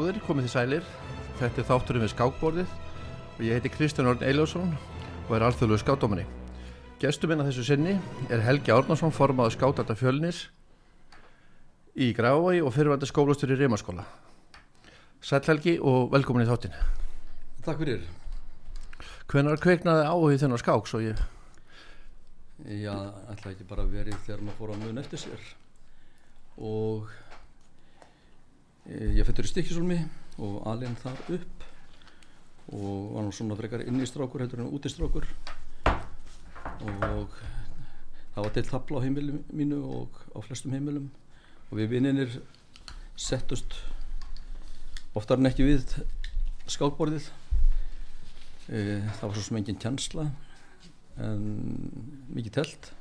góðir, komið þið sælir. Þetta er þátturinn við skákborðið og ég heiti Kristján Orn Eiljósson og er alþjóðluðu skátdómanni. Gestur minna þessu sinni er Helgi Árnarsson, formadur skátata fjölnis í Grafavagi og fyrirvændi skólastur í Rimaskóla. Sæl Helgi og velkomin í þáttin. Takk fyrir. Hvenar kveiknaði áhugið þennar skák svo ég? Já, ætla ekki bara verið þegar maður fór að mun eftir sér og ég fættur í Stikkisólmi og alveg þar upp og var nú svona frekar inn í strákur heldur en út í strákur og það var til tabla á heimilum mínu og á flestum heimilum. Og við vinninir settust oftar en ekki við skákborðið e, það var svo sem engin tjansla en mikið telt.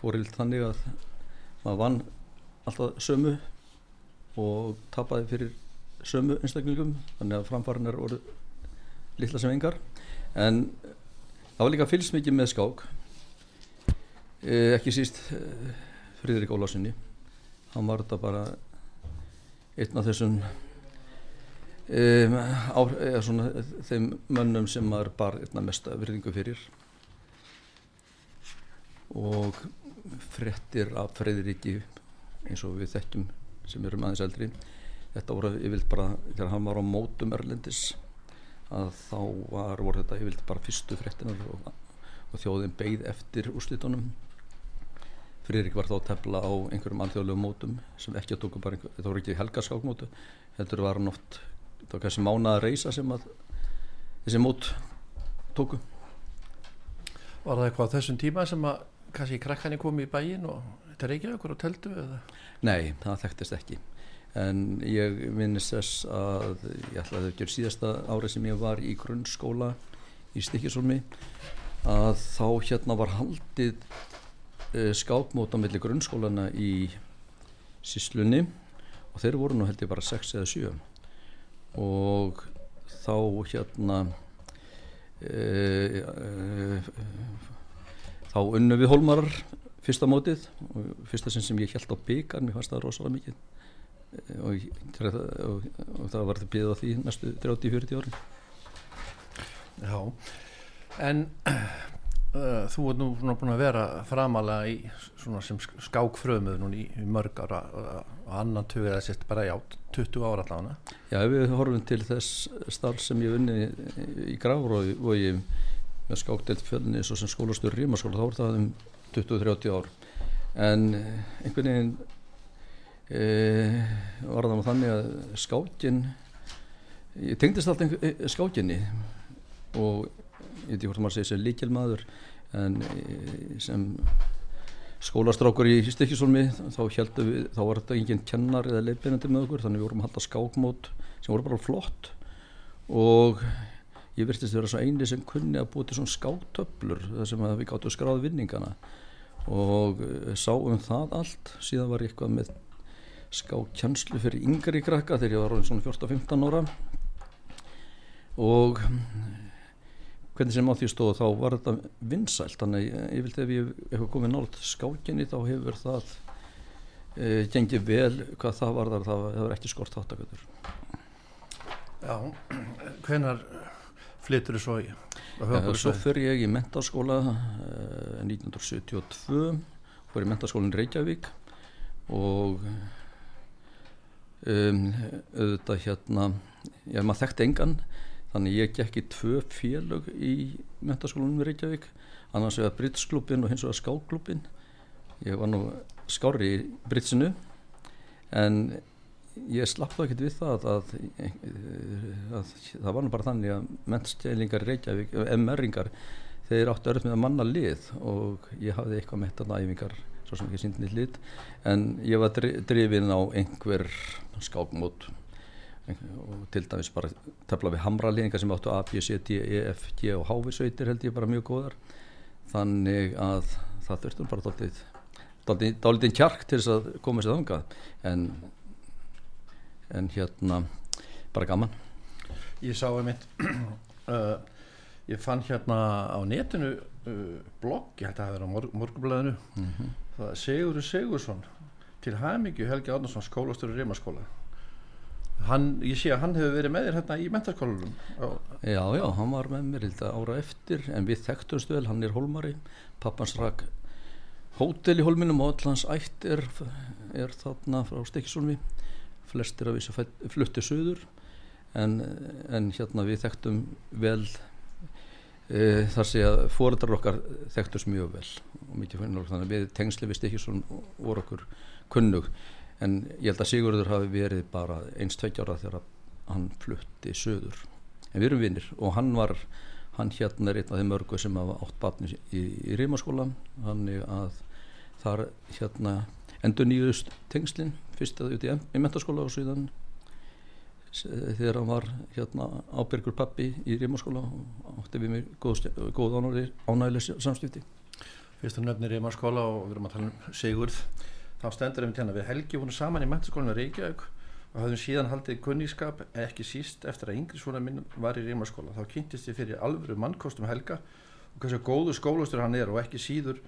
Fórild þannig að maður vann alltaf sömu og tapaði fyrir sömu einstaklingum þannig að framfærin er orðið litla sem engar. En það var líka fylgst mikið með skák. Eh, ekki síst eh, Fríðrik Ólásinni hann var þetta bara einn af þessum Um, á, svona, þeim mönnum sem maður bar mesta virðingu fyrir. Og frettir af Freyðriki eins og við þekkjum sem erum aðeins eldri. Þetta voru yfirlt bara þegar hann var á mótum Erlendis að þá var, voru þetta yfirlt bara fyrstu frettinar og, og þjóðin beigð eftir úrslitunum. Freyðrik var þá að tefla á einhverjum alþjóðlegum mótum sem ekki að tóku bara einhver, þetta voru ekki helgarskákmótu heldur var hann oft það var kannski mánaða reysa sem að þessi mót tóku. Var það eitthvað á þessum tíma sem að kannski krakkanir komi í bæin og ekki okkur á teldu eða? Nei, það þekktist ekki en ég minnist þess að ég ætlaði að gera síðasta árið sem ég var í grunnskóla í Stikisólmi að þá hérna var haldið uh, skápmót á milli grunnskólana í Síslunni og þeir voru nú held ég bara 6 eða 7 og þá hérna e, e, þá unnu við Holmarar fyrsta mótið og fyrsta sem, sem ég held á byggar mér fannst það rosalega mikið. E, og, og, og það var það býðið á því næstu 30-40 árin. Já. En uh, þú ert nú búin að vera framalega í svona sem skákfrömuð núna í, í mörg ára og annan töfið að sérst bara já 20 ára allavega Já, við horfum til þess starf sem ég vunni í Grafrói og ég með skákdelt fjölni svo sem skólastur Rímaskóla, þá er það um 20-30 ár. En einhvern veginn e, var það þannig að skákin ég tengdist alltaf skákinni. Og ég veit ekki hvort maður segir sem líkjelmaður en sem skólastrákur í Stikisólmi þá heldum við, þá var þetta enginn kennar eða leifbeinandi með okkur þannig við vorum að halda skákmót sem voru bara flott. Og ég virtist að vera svo eini sem kunni að búið til svona skáttöflur þar sem við gáttum að skráða vinningana og sáum það allt. Síðan var ég eitthvað með skákjanslu fyrir yngri krakka þegar ég var svona 14-15 ára. Og hvernig sem á því stóð þá var þetta vinsælt. Þannig ég vildi ef ég hefur komið nált skákinni þá hefur það e, gengið vel hvað það var þar það hefur ekki skort þáttaköldur Já, hvenar flyttur þú svo í? Svo fyrir ég í mentarskóla e, 1972 fór í mentarskólinn Reykjavík og um, auðvitað hérna ég maður þekkti engan þannig ég gekk í tvö félög í mentaskólanum í Reykjavík annars vegar Britsklubin og hins vegar Skáklubin ég var nú skári í Britsinu en ég slapp þá ekkert við það að, að, að það var nú bara þannig að mentstælingar í Reykjavík MR-ingar þeir áttu örð með að manna lið og ég hafði eitthvað með þetta næfingar svo sem ekki síndinni lið en ég var drifin á einhver skákmót. Og til dæmis bara tefla við hamralíðingar sem áttu A, B, C, D, E, F, G og H-sveitir held ég bara mjög góðar. Þannig að það þurftum bara dálítið dálítið kjark til þess að koma sér þangað. En, en hérna bara gaman. Ég sá einmitt uh, ég fann hérna á netinu uh, blogg, ég held að það verið á morg, morgunblæðinu mm -hmm. það Sigurður Sigursson til Hæmingju Helgi Árnarsson skólastur í Rímaskóla hann, ég sé að hann hefur verið með þér hérna í mentaskólanum Já, já, hann var með mér hildið ára eftir en við þekktumst vel, hann er holmari pappans rak hótel í holminum og allans ætt er, er þarna frá Stekisólmi flestir af þessu flutti söður en, en hérna við þekktum vel e, þar sé að fóreldrar okkar þekktumst mjög vel og mikið finnur þannig að við tengsli við Stekisólm voru okkur kunnug. En ég held að Sigurður hafi verið bara eins tveggjára þegar hann flutti söður en við erum vinnir og hann var hann hérna er einn af þeim mörgu sem hafa átt batni í, í Rímaskóla hann er að þar hérna endur nýjust tengslinn fyrst út í, í mentaskóla og síðan þegar hann var hérna ábyrgur pappi í Rímaskóla og átti við mig góð, góð ánægileg samstífti Fyrst að nöfnir Rímaskóla og við erum að tala um Sigurð þá stendur við hérna við Helgi vorum saman í mentaskólanum Reykjavík og hafðum síðan haldið kunnískap ekki síst eftir að yngri svona minn var í Rímaskóla þá kynntist ég fyrir alvöru mannkostum Helga og hversu góðu skólastur hann er og ekki síður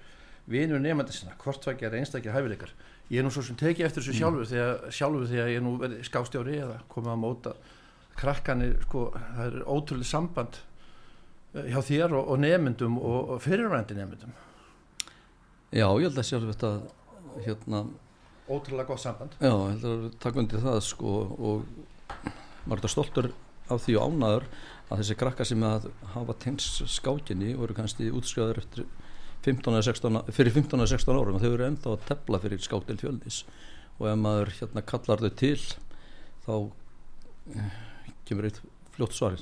vinur nefnandi sinna hvort það ger einstakir hæfileikar. Ég er nú svo sem teki eftir þessu sjálfur mm. þegar, sjálfur þegar ég er nú verið skástjári eða komið að móta krakkanir sko, það er ótrúlega samband eh, hjá þér og, og nefndum og, og fyrirvændi nefndum Já, ég held að sjálf þetta hérna Ótrúlega gott samband. Já, ég held að taka undir það sko og maður er stoltur af því og ánaður að þessi krakka sem að hafa tengst skákinni eru kannski útskjáður eftir 15 16, fyrir 15-16 árum og þau eru ennþá að tefla fyrir skátil fjölnis og ef maður hérna kallar þau til þá eh, kemur eitt fljótt svar.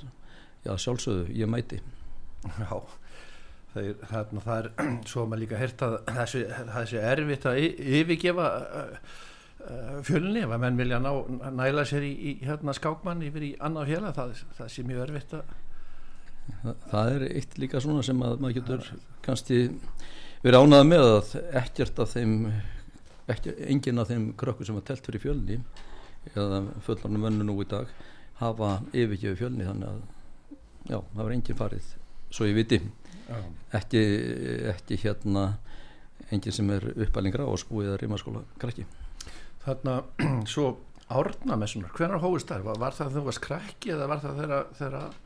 Já sjálfsögðu, ég mæti. Já það er, það, það er svo maður líka hert að þessi, þessi erfitt að yfirgefa uh, uh, fjölni ef að menn vilja ná, næla sér í, í hérna, skákmann yfir í annað fjela það, það sé mjög erfitt að það, er eitt líka svona sem að maður getur kannski verið ánað með að ekkert af þeim ekki, engin af þeim krökkur sem var telt fyrir fjölni eða fullarnu mönnu nú í dag hafa yfirgefi fjölni þannig að já, það var engin farið svo ég viti. Ekki, ekki hérna engin sem er uppalingra og spúið að rímaskóla krakki. Þarna svo árnamessunar hvernig hóist það? Var, var það þegar þú varst krakki eða var það þegar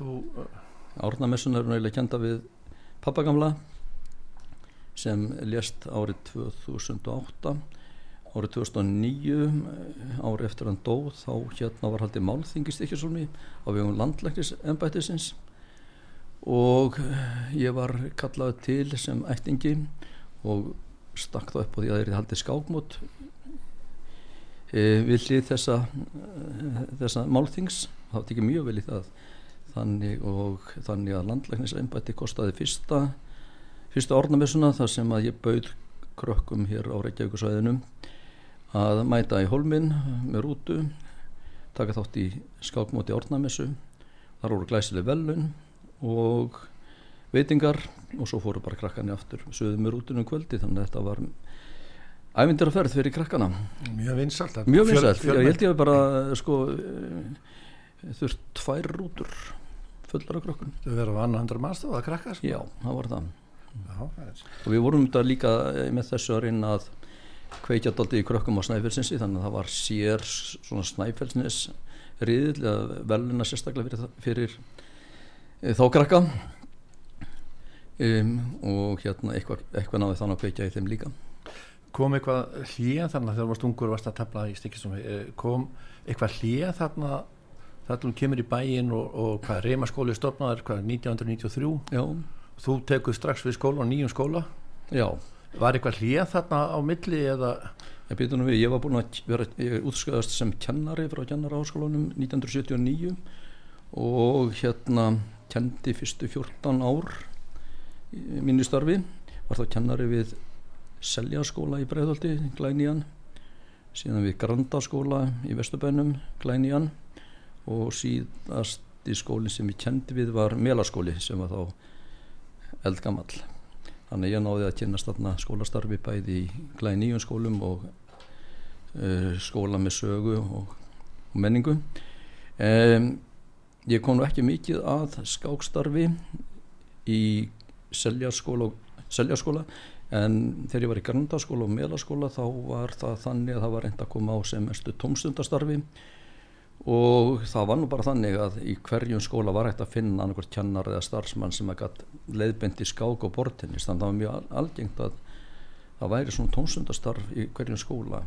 þú Árnamessunar er náttúrulega kenda við pappagamla sem lést árið 2008 árið 2009 árið eftir hann dó þá hérna var haldið málþingist ekki svolmi á vegum landlæknis ennbættisins og ég var kallaði til sem ættingi og stakk þá upp á því að það er haldið skákmót e, við hlið þessa, þessa málþings. Þá tekið mjög vel í það þannig og þannig að landlæknisembætti kostaði fyrsta fyrsta ornamessuna þar sem að ég bauð krökkum hér á Reykjavíkusvæðinu að mæta í holminn með rútu taka þátt í skákmóti ornamessu þar voru glæsileg velun og veitingar og svo fóru bara krakkarni aftur sögðum við rútunum kvöldi þannig að þetta var ævindir að ferð fyrir krakkana. Mjög vinsalt mjög vinsalt, ég held ég að bara sko eh, þurft tvær rútur fullar af krakkun þau verður á annan hundra mannstof að krakka sko. já, það var það. Já, og við vorum þetta líka með þessu að reyna að kveikja daldi í krökkum á Snæfellsinsi þannig að það var sér svona Snæfellsnes riðil eða veluna sérstaklega fyrir, fyrir Eh, þá krakka. Um, og hérna eitthvað, eitthvað náði þannig að kveikja í þeim líka. Kom eitthvað hlýja þarna þegar varst ungur og varst að tefla í stikistum eh, kom eitthvað hlýja þarna þarna þú kemur í bæin og, og hvað reymaskóli stopnaður hvað 1993 Já. þú tekuð strax við skóla og nýjum skóla? Já. var eitthvað hlýja þarna á milli eða? Ég, við, ég var búin að vera útsköðast sem kennari frá kennaraháskólanum 1979 og hérna kendi fyrstu 14 ár mínu starfi. Var þá kennari við Seljaskóla í Breðholti, Glænían. Síðan við Grandaskóla í Vesturbænum, Glænían og síðast í skólinn sem ég kendi við var Melaskóli sem var þá eldgamall. Þannig ég náði að kynast þarna skólastarfi bæði í Glæníun skólum og uh, skóla með sögu og, og menningu. Um, ég kom nú ekki mikið að skákstarfi í seljaskóla, seljaskóla en þegar ég var í grandaskóla og meðlaskóla þá var það þannig að það var reynd að koma á sem mestu tómstundastarfi og það var nú bara þannig að í hverjum skóla var hægt að finna annarkvært kjannar eða starfsmann sem að gætt leiðbendi skák og bortennis þannig að það var mjög algengt að það væri svona tónsundastarf í hverjum skóla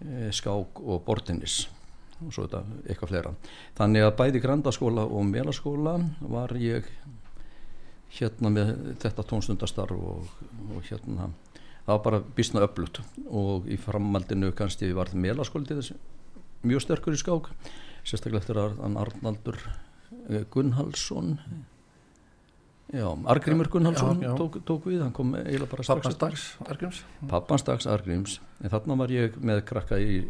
e, skák og bortennis og svo þetta eitthvað fleira. Þannig að bæði grandaskóla og melaskóla var ég hérna með þetta tónsundastarf og, og hérna það var bara bísna öflut og í framaldinu kannski var það melaskóli til þessu mjög sterkur í skák sérstaklega eftir að Arnaldur eh, Gunnhalsson já, Argrímur Gunnhalsson já, já. Tók, tók við, hann kom eiginlega bara strax Pappansdags Argríms Argríms, en þarna var ég með krakka í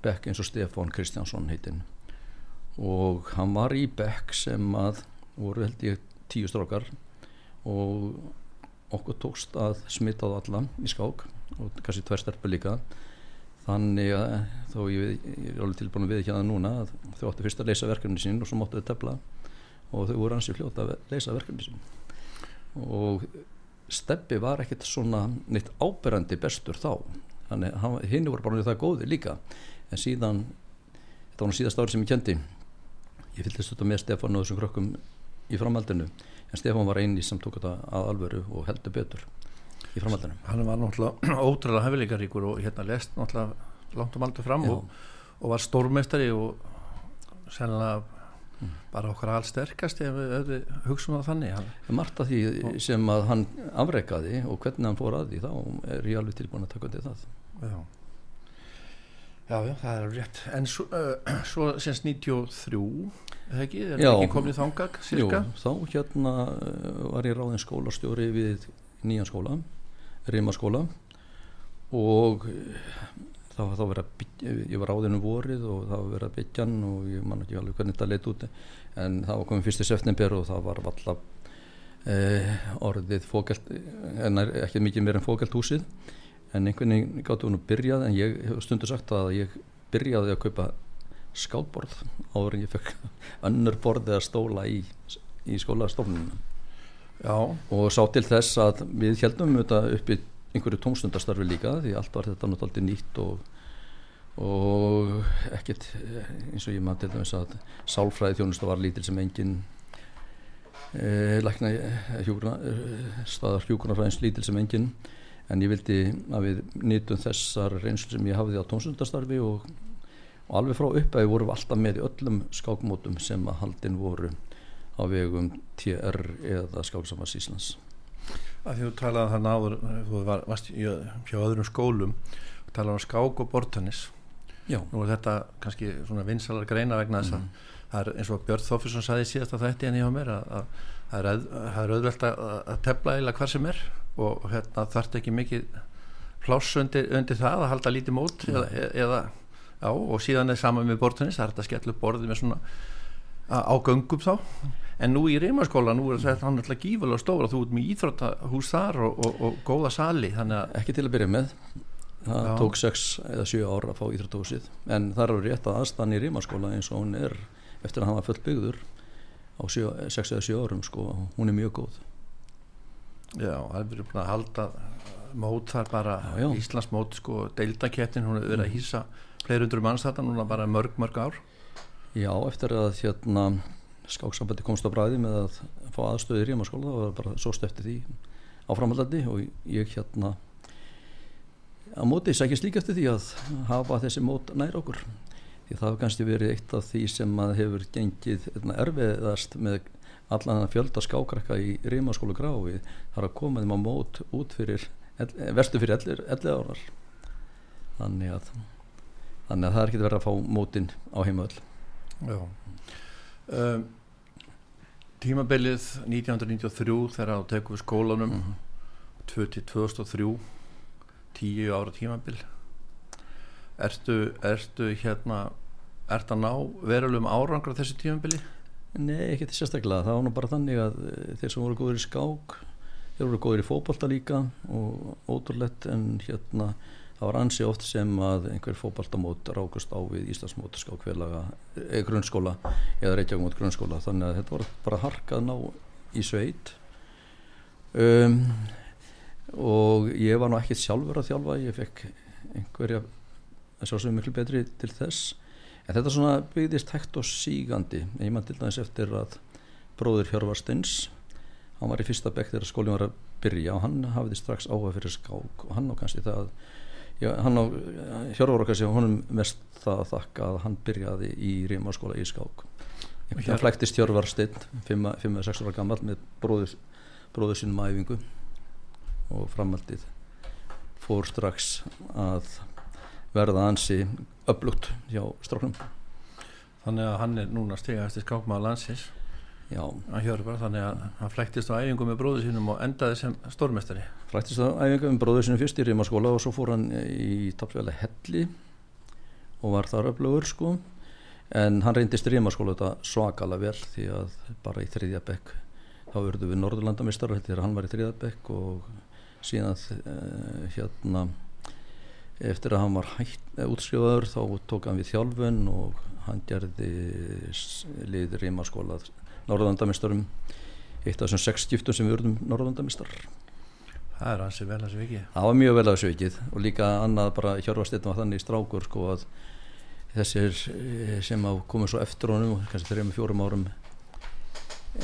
Beck eins og Stefán Kristjánsson heitinn. Og hann var í Beck sem að voru held ég tíu strókar og okkur tókst að smita á alla í skák og kannski tver sterpa líka þannig að þó ég, ég er alveg tilbúin að við ekki að það núna að þau áttu fyrst að leysa verkefni sín og svo máttu þau tefla og þau voru ansið fljóta að leysa verkefni sín. Og Steppi var ekkert svona neitt áberandi bestur þá. Þannig að hinn voru bara það góði líka. En síðan þetta var nú síðast árið sem ég kendi ég fyllist þetta með Stefán og þessum krökkum í framhaldinu. En Stefán var eini sem tók þetta að alveru og heldur betur í framhaldinu. Hann var náttúrulega ótrúlega hefðleikaríkur og hérna lest náttúrulega langt um aldur fram og, og var stórmestari og sennilega mm. bara okkar allsterkast ef við hugsaum það þannig. Hann. Marta því sem að hann afreikaði og hvernig hann fór að því þá er ég alveg tilbúin að taka undir það. Já. Já, já, það er rétt. En svo, uh, svo semst 93 eða ekki, er það ekki? Komið þángag cirka? Jú, þá hérna var ég ráðin skólastjóri við nýjan skóla Rímaskóla og það var þá verið að byggja, ég var áðinu vorið og það var verið að byggja hann og ég man ekki alveg hvernig þetta leitt út en það var komið fyrst í september og það var alltaf eh, orðið fókelt, en ekki mikið meir en fókelt húsið en einhvern veginn gáttu hún að byrjað en ég hef stundu sagt að ég byrjaði að kaupa skáldborð áður en ég fekk önnur borð eða stóla í, í skólastofnunum Já. og sá til þess að við heldum upp í einhverju tómstundastarfi líka því allt var þetta náttúrulega nýtt og, og ekkert eins og ég maður til dæmis að sálfræði þjónustu var lítil sem engin e, lækna hjúgruna, staðar hjúgrunarfræðins lítil sem engin en ég vildi að við nýtum þessar reynslu sem ég hafði á tómstundastarfi og, og alveg frá uppæði vorum við alltaf með í öllum skákmótum sem að haldin voru á vegum TR eða Skálsamars Íslands að Því þú talaði þannig áður þú var, varst hjá öðrum skólum þú talaði um skák og bortanis Já. nú er þetta kannski svona vinsalar greina vegna þess að mm. það er eins og Björn Þófusson saði síðast að þetta en ég á mér að, að, að það er auðvelt að, að tefla eila hvar sem er og hérna þarf ekki mikið pláss undir, undir það að halda lítið mót mm. eða, eða já, og síðan er saman með bortanis það er þetta upp borðið með svona á göngum þá. En nú í reymaskóla, nú er þetta hann alltaf gífulega stóra, þú ert með íþróttahús þar og, og, og góða sali ekki til að byrja með. Það Já. tók 6 eða 7 ára að fá íþróttahúsið. En það eru rétt að aðstann í reymaskóla eins og hún er eftir að hann var fullt byggður á 6 eða 7 árum sko, hún er mjög góð. Já, það er verið að halda mót þar bara, já. Íslands mót sko, deildakettin, hún hefur verið að hýsa fleirundur mannstættan, núna bara mörg mörg ár Já, eftir að hérna skáksambandi komst á bræði með að fá aðstöðir í maskóla það var bara svo stöftið því áframallandi og ég hérna á móti sækist líka eftir því að hafa þessi mót nær okkur. Því það hefur kannski verið eitt af því sem að hefur gengið hérna, erfiðast með allan að fjölda skákrakka í Rímaskólu Grái þar að koma þeim á mót út fyrir verstu fyrir 11 árar þannig að þannig að það er ekki verið að fá mótin á heimöðl Já um, Tímabilið 1993 þegar það tekum við skólanum mm -hmm. 2003 tíu ára tímabil Ertu, ertu hérna Ertu að ná verulegum árangra þessi tímabili? Nei, ekki til sérstaklega það var nú bara þannig að eh, þeir sem voru góður í skák þeir voru góður í fókbalta líka og ótrúlegt en hérna það var ansi oft sem að einhver fókbaltamót rákast á við Íslandsmót skákfélaga, eða grunnskóla eða Reykjavík grunnskóla. Þannig að þetta var bara harkað ná í sveit. Um, og ég var nú ekki sjálfur að þjálfa ég fekk einhverja að svo miklu betri til þess. En þetta svona byggðist hægt og sígandi. Ég maður til dæmis eftir að bróður Hjörvarstins hann var í fyrsta bekk þegar skólinn var að byrja og hann hafði strax áhuga fyrir skák og hann á kannski það já, hann á Hjörvar okkar séu honum mest það að þakka að hann byrjaði í rímaskóla í skák. Hann flæktist Hjörvarstinn 5-6 ára gammal með bróður, bróður sínum æfingu. Og framaldið fór strax að verða ansi upplugt hjá stráknum Þannig að hann er núna stigast í skákmaða landsins Hjörvar, þannig að hann flæktist á æfingu með bróðu sínum og endaði sem stórmestari Flæktist á æfingu með bróðu sínum fyrst í rímaskóla og svo fór hann í tapsvæli helli og var þar upplugur sko. En hann reyndist rímaskóla þetta svakalega vel því að bara í þriðja bekk þá verður við Norðurlandamistar þegar hann var í þriðja bekk og síðan uh, hérna eftir að hann var hætt útskrifaður þá tók hann við þjálfun og hann gerði liður í maskóla Norðlandamistarum eitt af þessum sex skiptum sem við verðum Norðlandamistar Það er hansi vel að þessu vikið. Það var mjög vel að þessu vikið og líka annað bara hjörfasteytum var þannig í strákur sko að þessir sem á komið svo eftir honum kannski þrejum fjórum árum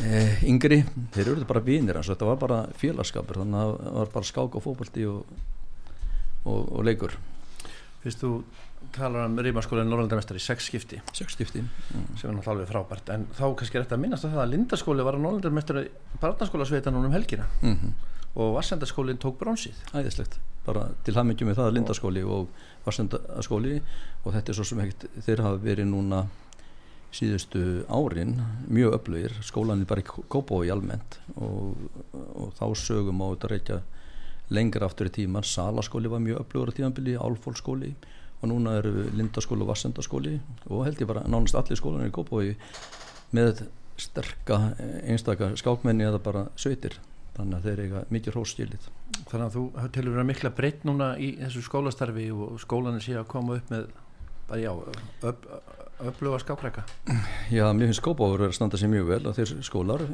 eh, yngri, þeir eru bara vinir hans. Þetta var bara félagskapur þannig að það var bara skák og fókbalti og, og, og leikur. Fyrst þú talar um Rímaskólinn Norrlandamestari sex skipti. Sex skipti. Mm. sem er náttúrulega alveg frábært. En þá kannski er þetta að minnast að það að Lindaskóli var að Norrlandamestari barnaskólasveita núna um helgina. Mm -hmm. og Vassendaskólinn tók brónsið Æðislegt, bara til hafmyggjum með það að Lindaskóli og Vassendaskóli og þetta er svo sem ekkert, þeir hafa verið núna síðustu árin mjög öflugir, skólanir bara í Kópói almennt. Og, og þá sögum á þetta reykja lengra aftur í tíman, Salaskóli var mjög öflugur á tímanbili, Álfólskóli og núna eru Lindaskóli og Vassendaskóli og held ég bara nánast allir skólanir í Kópói með sterka einstakar skákmenni eða bara söitir þannig að þeir eiga mikið hróskilið Þannig að þú telur vera mikla breytt núna í þessu skólastarfi og skólanir sé að koma upp með bara já, öf, öfluga skákreika Já, mér finnst er að standa sér mjög vel að þeir skólar.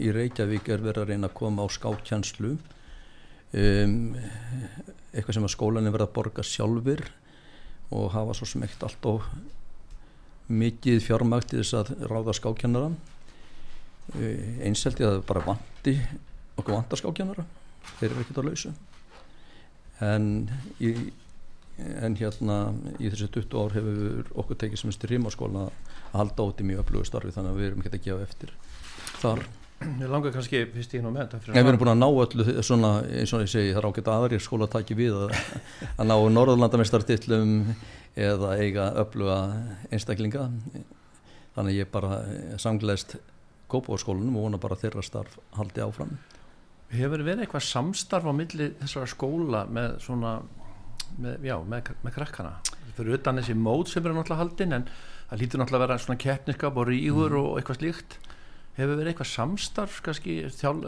Í Reykjavík er verið að reyna að koma á skákjanslu um, eitthvað sem að skólanir verða að borga sjálfur og hafa svo sem ekkert allt og mikið fjármægt í þess að ráða skákjannara eins held ég að það bara vanti okkur vantar skákjannara þeir eru ekkert á lausu en í en hérna í þessi 20 ár hefur okkur tekið sem styrir rímaskóla að halda át í mjög öflugu starfi þannig að við erum ekki að gefa eftir þar Ég langar kannski fyrst í nú með þetta við erum búin að ná öllu svona eins og ég segi það er ágætt aðri skóla að taki við að, að ná norðurlandamestartillum eða eiga öfluga einstaklinga. Þannig ég bara samgleðst Kópavóðskólanum og vona bara þeirra starf haldi áfram. Hefur verið eitthvað samstarf á milli þessara skóla með svona með, já, með, með krakkana? Fyrir utan þessi mót sem eru náttúrulega haldinn en það lítur náttúrulega að vera svona keppniskap og rígur mm. og eitthvað slíkt hefur verið eitthvað samstarf kannski þjál,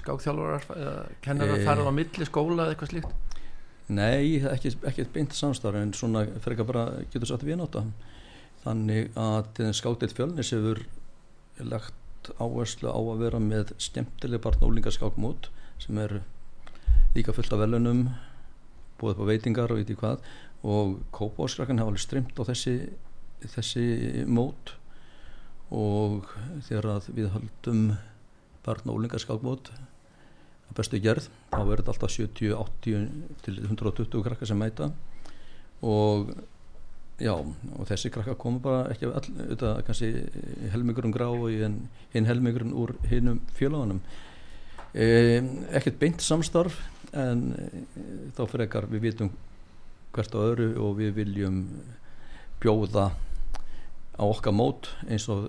skákþjálfarar kennar að fara á milli skóla eða eitthvað slíkt? Nei, ekki, ekki beint samstarf en svona fyrir ekki bara getur satt við nátt þannig að skákteitt fjölnis hefur lagt áherslu á að vera með skemmtileg barn og úlingaskákmót sem er líka fullt af velunum búið upp á veitingar og veit í hvað og Kópáskrakan hafa alveg strimt á þessi, þessi mót og þegar að við höldum barn og úlingarskákmót að bestu gerð þá verður þetta alltaf 70, 80 til 120 krakkar sem mæta. Og já og þessi krakkar koma bara ekki all, auðvitað kannski helmingurinn grá og hinn helmingurinn úr hinnum fjölaðunum e, ekkert beint samstarf en e, þá fyrir ekkar við vitum hvert á öðru og við viljum bjóða á okkar mót eins og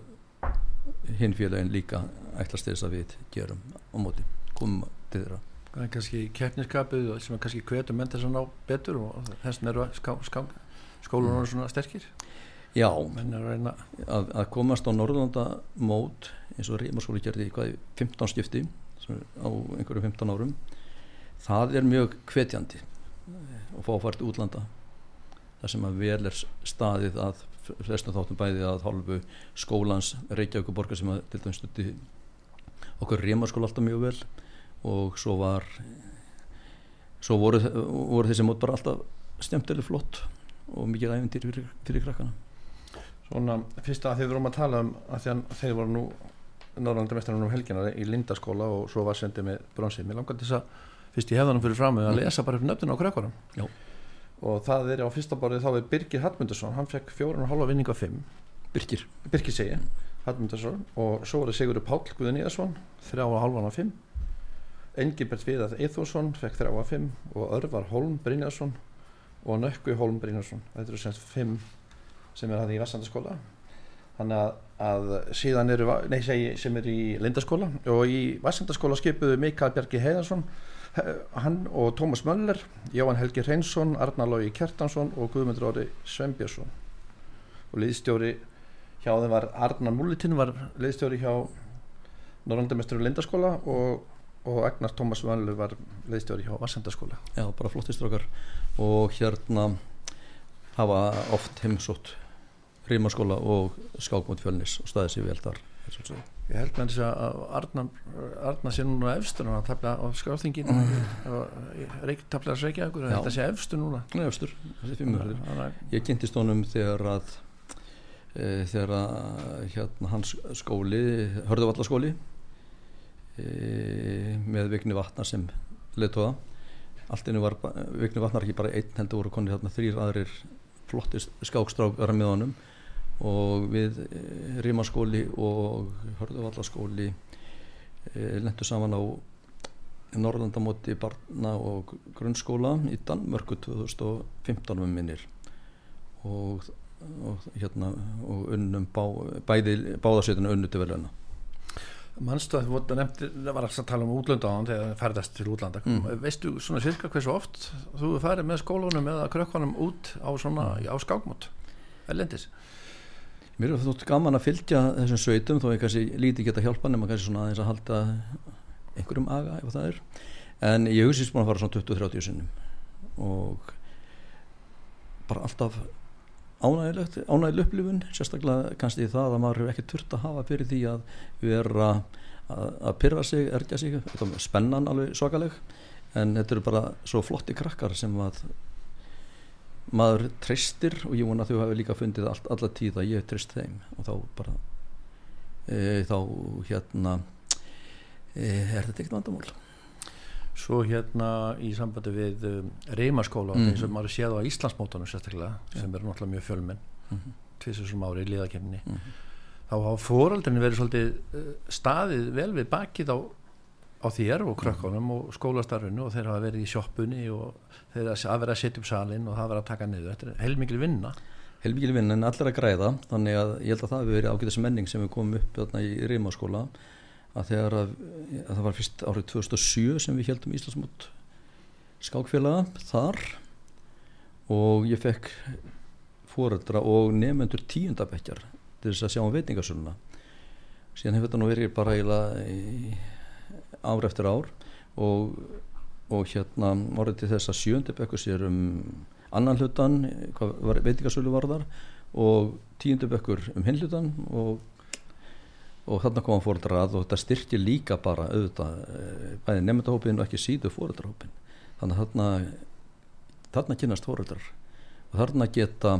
hinn félagin líka ætlast þess að við gerum á móti komum til þeirra. Það er kannski keppniskapið sem er kannski hvetum menn þess að ná betur og þess vegna eru skólunar mm. svona sterkir. Já, að, að komast á Norðlanda mót eins og Rímaskóli gerði í 15 skipti á einhverju 15 árum það er mjög hvetjandi og fá fært útlanda þar sem að vel er staðið að flestum þáttum bæði að hálfu skólans Reykjavík borgar sem að til dæmis stutti okkur rímaskóla alltaf mjög vel og svo var svo voru, voru þessi mót bara alltaf stemtileg flott og mikið æfintýr fyrir, fyrir krakkana Svona, fyrst að þið vorum að tala um að að þeir voru nú Norrlandamestarinn um helgina í Lindaskóla og svo var sendið með bronsið. Mér langar þess að fyrst ég hefði hann fyrir fram með að lesa bara upp nöfnuna á krakkarum. Og það er á fyrsta borðið þá er Birgir Hallmundarsson, hann fekk fjórun og halva vinning af fimm. Birkir Birgir segi, Hallmundarsson og svo var það Sigurður Páll Guðin Íðarsson, þrjá og halvan af fimm. Engibert Viðað Eithússon fekk þrjá af fimm og Örvar Holm Brynjarsson og Nökkvi Holm Brynjarsson. Þetta eru semst fimm sem er hann í Vessandaskóla þannig að, að síðan eru nei, segi, sem er í Lindaskóla og í Vessandaskóla skipuðu Mikael Bjarki Heiðarsson hann og Tómas Möller Jóhann Helgi Reynsson, Arnar Lógi Kjartansson og Guðmundur Óri Svembjörnsson og liðstjóri hjá þeim var Arnar Múlitinn var liðstjóri hjá Norrlandamesturu Lindaskóla og, og Agnar Tómas Möller var liðstjóri hjá Vessandaskóla Já, bara flottistrókar og hérna hafa oft heimsótt rímaskóla og skákmót fjölnis og staðið sér vel þar Ég held með þess að Arnar, Arnar sé núna efstur hann tafla á skráþingin mm. tafla að segja ykkur þetta sé efstur núna. Nei, efstur, ég kynntist honum þegar að e, þegar að hérna, hans skóli Hörðuvallaskóli e, með Vigni Vatnar sem leðtóða allt innu var Vigni Vatnar ekki bara einn heldur voru konið þarna þrýr aðrir flottist skákstrákara með honum og við eh, Rímaskóli og Hörðuvallaskóli eh, lendu saman á Norrlandamóti barna og grunnskóla í Danmörku 2015 um minnir. Og, og hérna og unnum bá, bæði báðarsveitinu unnu til veluna Mannstu að þú nefndi, það var að tala um útlönda á hann þegar það færðast til útlanda. Mm. veistu svona cirka hversu oft þú færði með skólunum eða krökkunum út á svona, á skákmót ellendis Mér er þótt gaman að fylgja þessum sveitum þó ég kannski líti geta hjálpa nema kannski svona aðeins að halda einhverjum aga ef það er. En ég hugsi spún að fara svona 20-30 sinnum. Og bara alltaf ánægilegt ánægileg upplifun, sérstaklega kannski það að maður hefur ekki turt að hafa fyrir því að vera að, að pyrra sig, ergja sig. Spennan alveg svakaleg. En þetta eru bara svo flotti krakkar sem að maður treystir og ég vona að þú hefur líka fundið all, alla tíð að ég treyst þeim og þá bara e, þá hérna e, er þetta ekkert vandamál Svo hérna í sambandi við um, reymaskóla mm. eins og maður séð á Íslandsmótanum sérstaklega ja. sem eru náttúrulega mjög fjölmenn mm -hmm. tvisum ári í liðakefni mm -hmm. þá hafa fóraldinni verið svolítið uh, staðið vel við bakið á á þér og krökkunum og skólastarfinu og þeir hafa verið í sjóppunni og þeir hafa verið að setja upp salin og hafa verið að taka niður. Þetta er heilmikil vinna. Heilmikil vinna en allir að græða. Þannig að ég held að það hefur verið ágæðis menning sem við komum upp þarna í Rímaskóla að þegar að, að það var fyrst árið 2007 sem við heldum Íslandsmót skákfélaga þar og ég fekk fóreldra og nefnendur tíundabekjar til þess að sjá um veitingarsöluna síðan hefur þetta nú verið bara í ár eftir ár og, og hérna orðið til þess að sjöndabekku sér um annan hlutan veitingasölu var þar og tíundabekkur um hinn hlutan og og þarna koma fóröldrar að og þetta styrkir líka bara auðvitað eh, bæði nefndahópin og ekki síðu fóröldrahópin þannig að þarna þarna kynast fóröldrar og þarna geta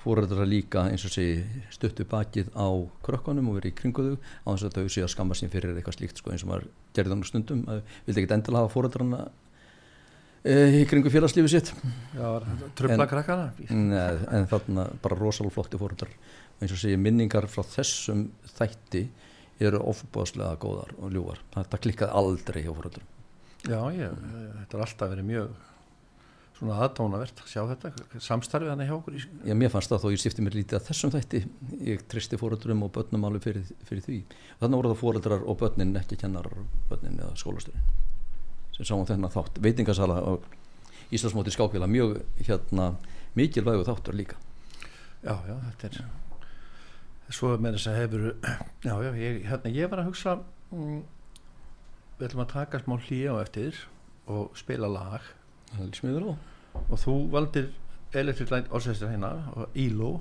fóröldra líka eins og sé stuttu bakið á krökkunum og verið í kringuðu á þess að þau sé að skamma sín fyrir eitthvað slíkt sko, eins og maður gerði þannig stundum að vildi ekkit endilega hafa fóröldrana e, í kringu félagslífi sitt. Tröfla krakkana? Neð, En þarna bara rosalega flotti fóröldrar eins og sé minningar frá þessum þætti eru ofbáslega góðar og ljúvar þetta klikkaði aldrei hjá fóröldrum Já, ég, þetta er alltaf verið mjög svona aðdónavert að sjá þetta samstarfið hann hjá okkur í... Já, mér fannst það þó ég stifti mér lítið að þessum þætti. Ég tristi fóröldurum og börnum alveg fyrir, fyrir því. Og þannig voru það fóröldrar og börnin ekki kennar börnin eða skólasturinn sem sáum þennan þátt. Veitingasala og Íslandsmóti skákvila mjög hérna mikilvægu þáttur líka. Já, já, þetta er svo með þess að hefur já, já, ég, hérna, ég var að hugsa mm, við ætlum að taka smá hlýja á eftir og spila lag. Það er smiður á og þú valdir Electric Light Orchestra hérna og ELO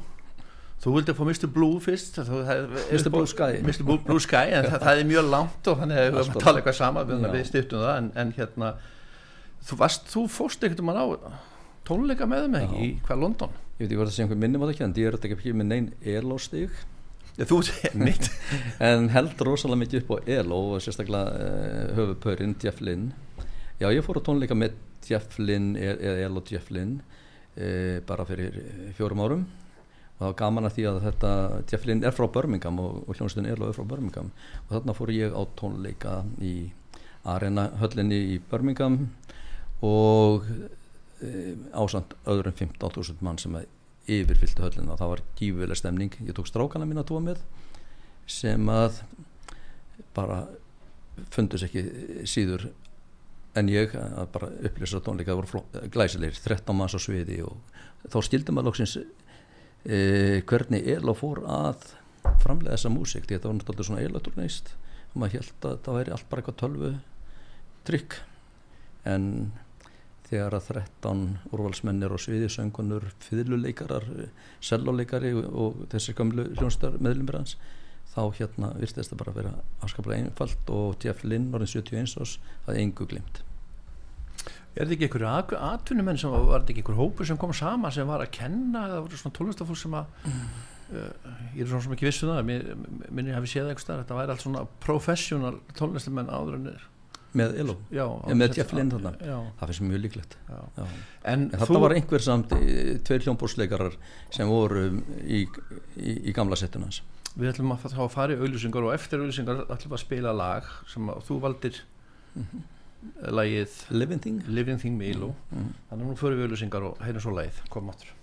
þú vildi að fá Mr. Blue fyrst Mr. Blue Sky Mr. Blue Sky en það, það er mjög langt og þannig að við höfum að tala eitthvað sama við, við styrtum það en, en hérna þú, varst, þú fórst ekkert um hann á tónleika með Já. í hvað London ég veit ekki hvað það sé einhver minnum á það ekki en ég er þetta ekki með neinn elóstig Já, þú segir mitt en held rosalega mikið upp á eló og sérstaklega uh, höfupörinn Jeff Lynn já ég fór á tónleika með Jeff Lynn e- eða eló Jeff Lynn uh, bara fyrir eh, fjórum árum. Og það var gaman að því að þetta Jeff Lynn er frá Birmingham og, og hljónstun eló er frá Birmingham. Og þarna fór ég á tónleika í arena höllinni í Birmingham og e, ásand öðrum 15.000 mann sem að yfirfylltu höllina. Það var gífulega stemning. Ég tók strákana mín að tóa með sem að bara fundus ekki síður en ég að bara upplýsa tónleika það voru fló- glæsilegir, 13 manns á sviði og þá skildi maður lóksins e, hvernig Elo fór að framlega þessa músík því þetta var náttúrulega svona elektronist og maður held að það væri allt bara eitthvað tölvu trygg en þegar að 13 úrvalsmennir og sviðisöngunur, fiðluleikarar selloleikari og þessi gamlu hljónstar meðlumir hans þá hérna virtist það bara að vera afskaplega einfalt og Jeff Lynn orðin 71 ás það engu glimt Er þetta ekki einhverju atvinnumenn sem var, var þetta ekki einhver hópur sem kom sama sem var að kenna? Eða voru svona tólestafólk sem að uh, ég er svona sem ekki vissu það mér, minni hafi séð eitthvað þetta væri allt svona professional tónlistamenn áður en er. Með Elo, já, með Jeff já, það finnst mjög líklegt. Já. Já. En, en þetta var einhver samt eh, tveir hljómbúrsleikarar sem voru í, í, í gamla settun hans. Við ætlum að fara í auðlýsingar og eftir auðlýsingar ætlum við að spila lag sem að þú valdir Mhm. Lagið Living Thing. Living Thing með Ilo. Mm. þannig að nú förum við auðlýsingar og heyrum svo lagið. Komum áttur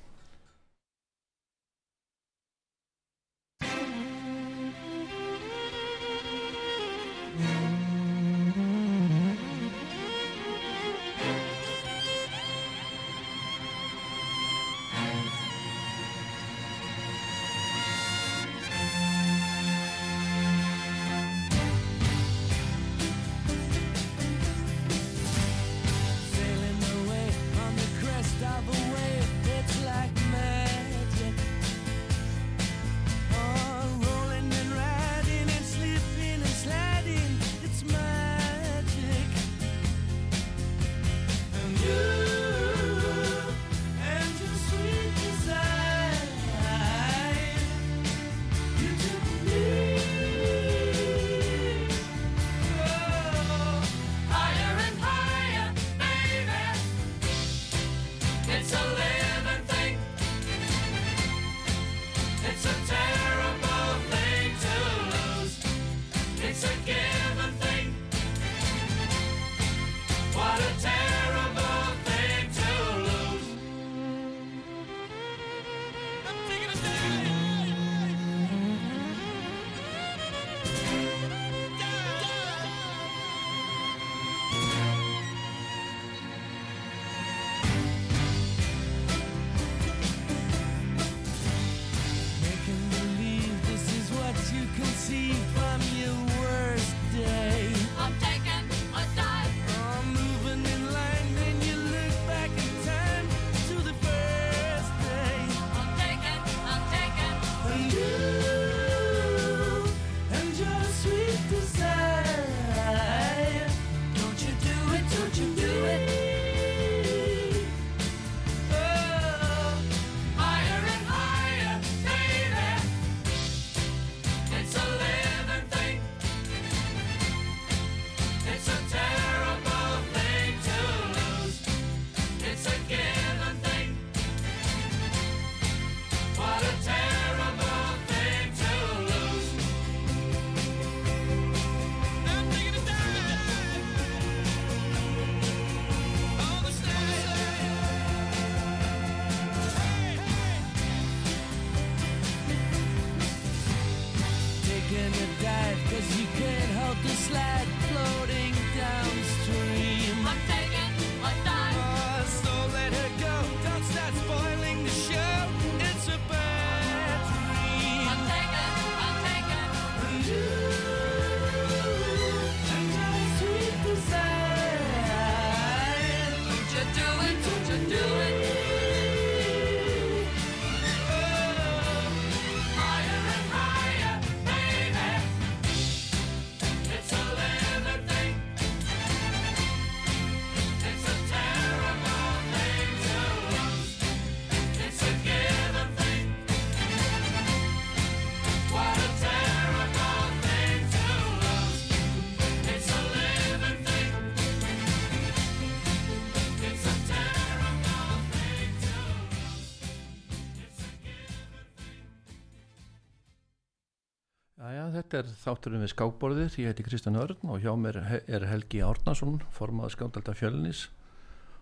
þetta er þátturinn við skákborðið, ég heiti Kristján Örn og hjá mér er Helgi Árnason, formað skándalda fjölnis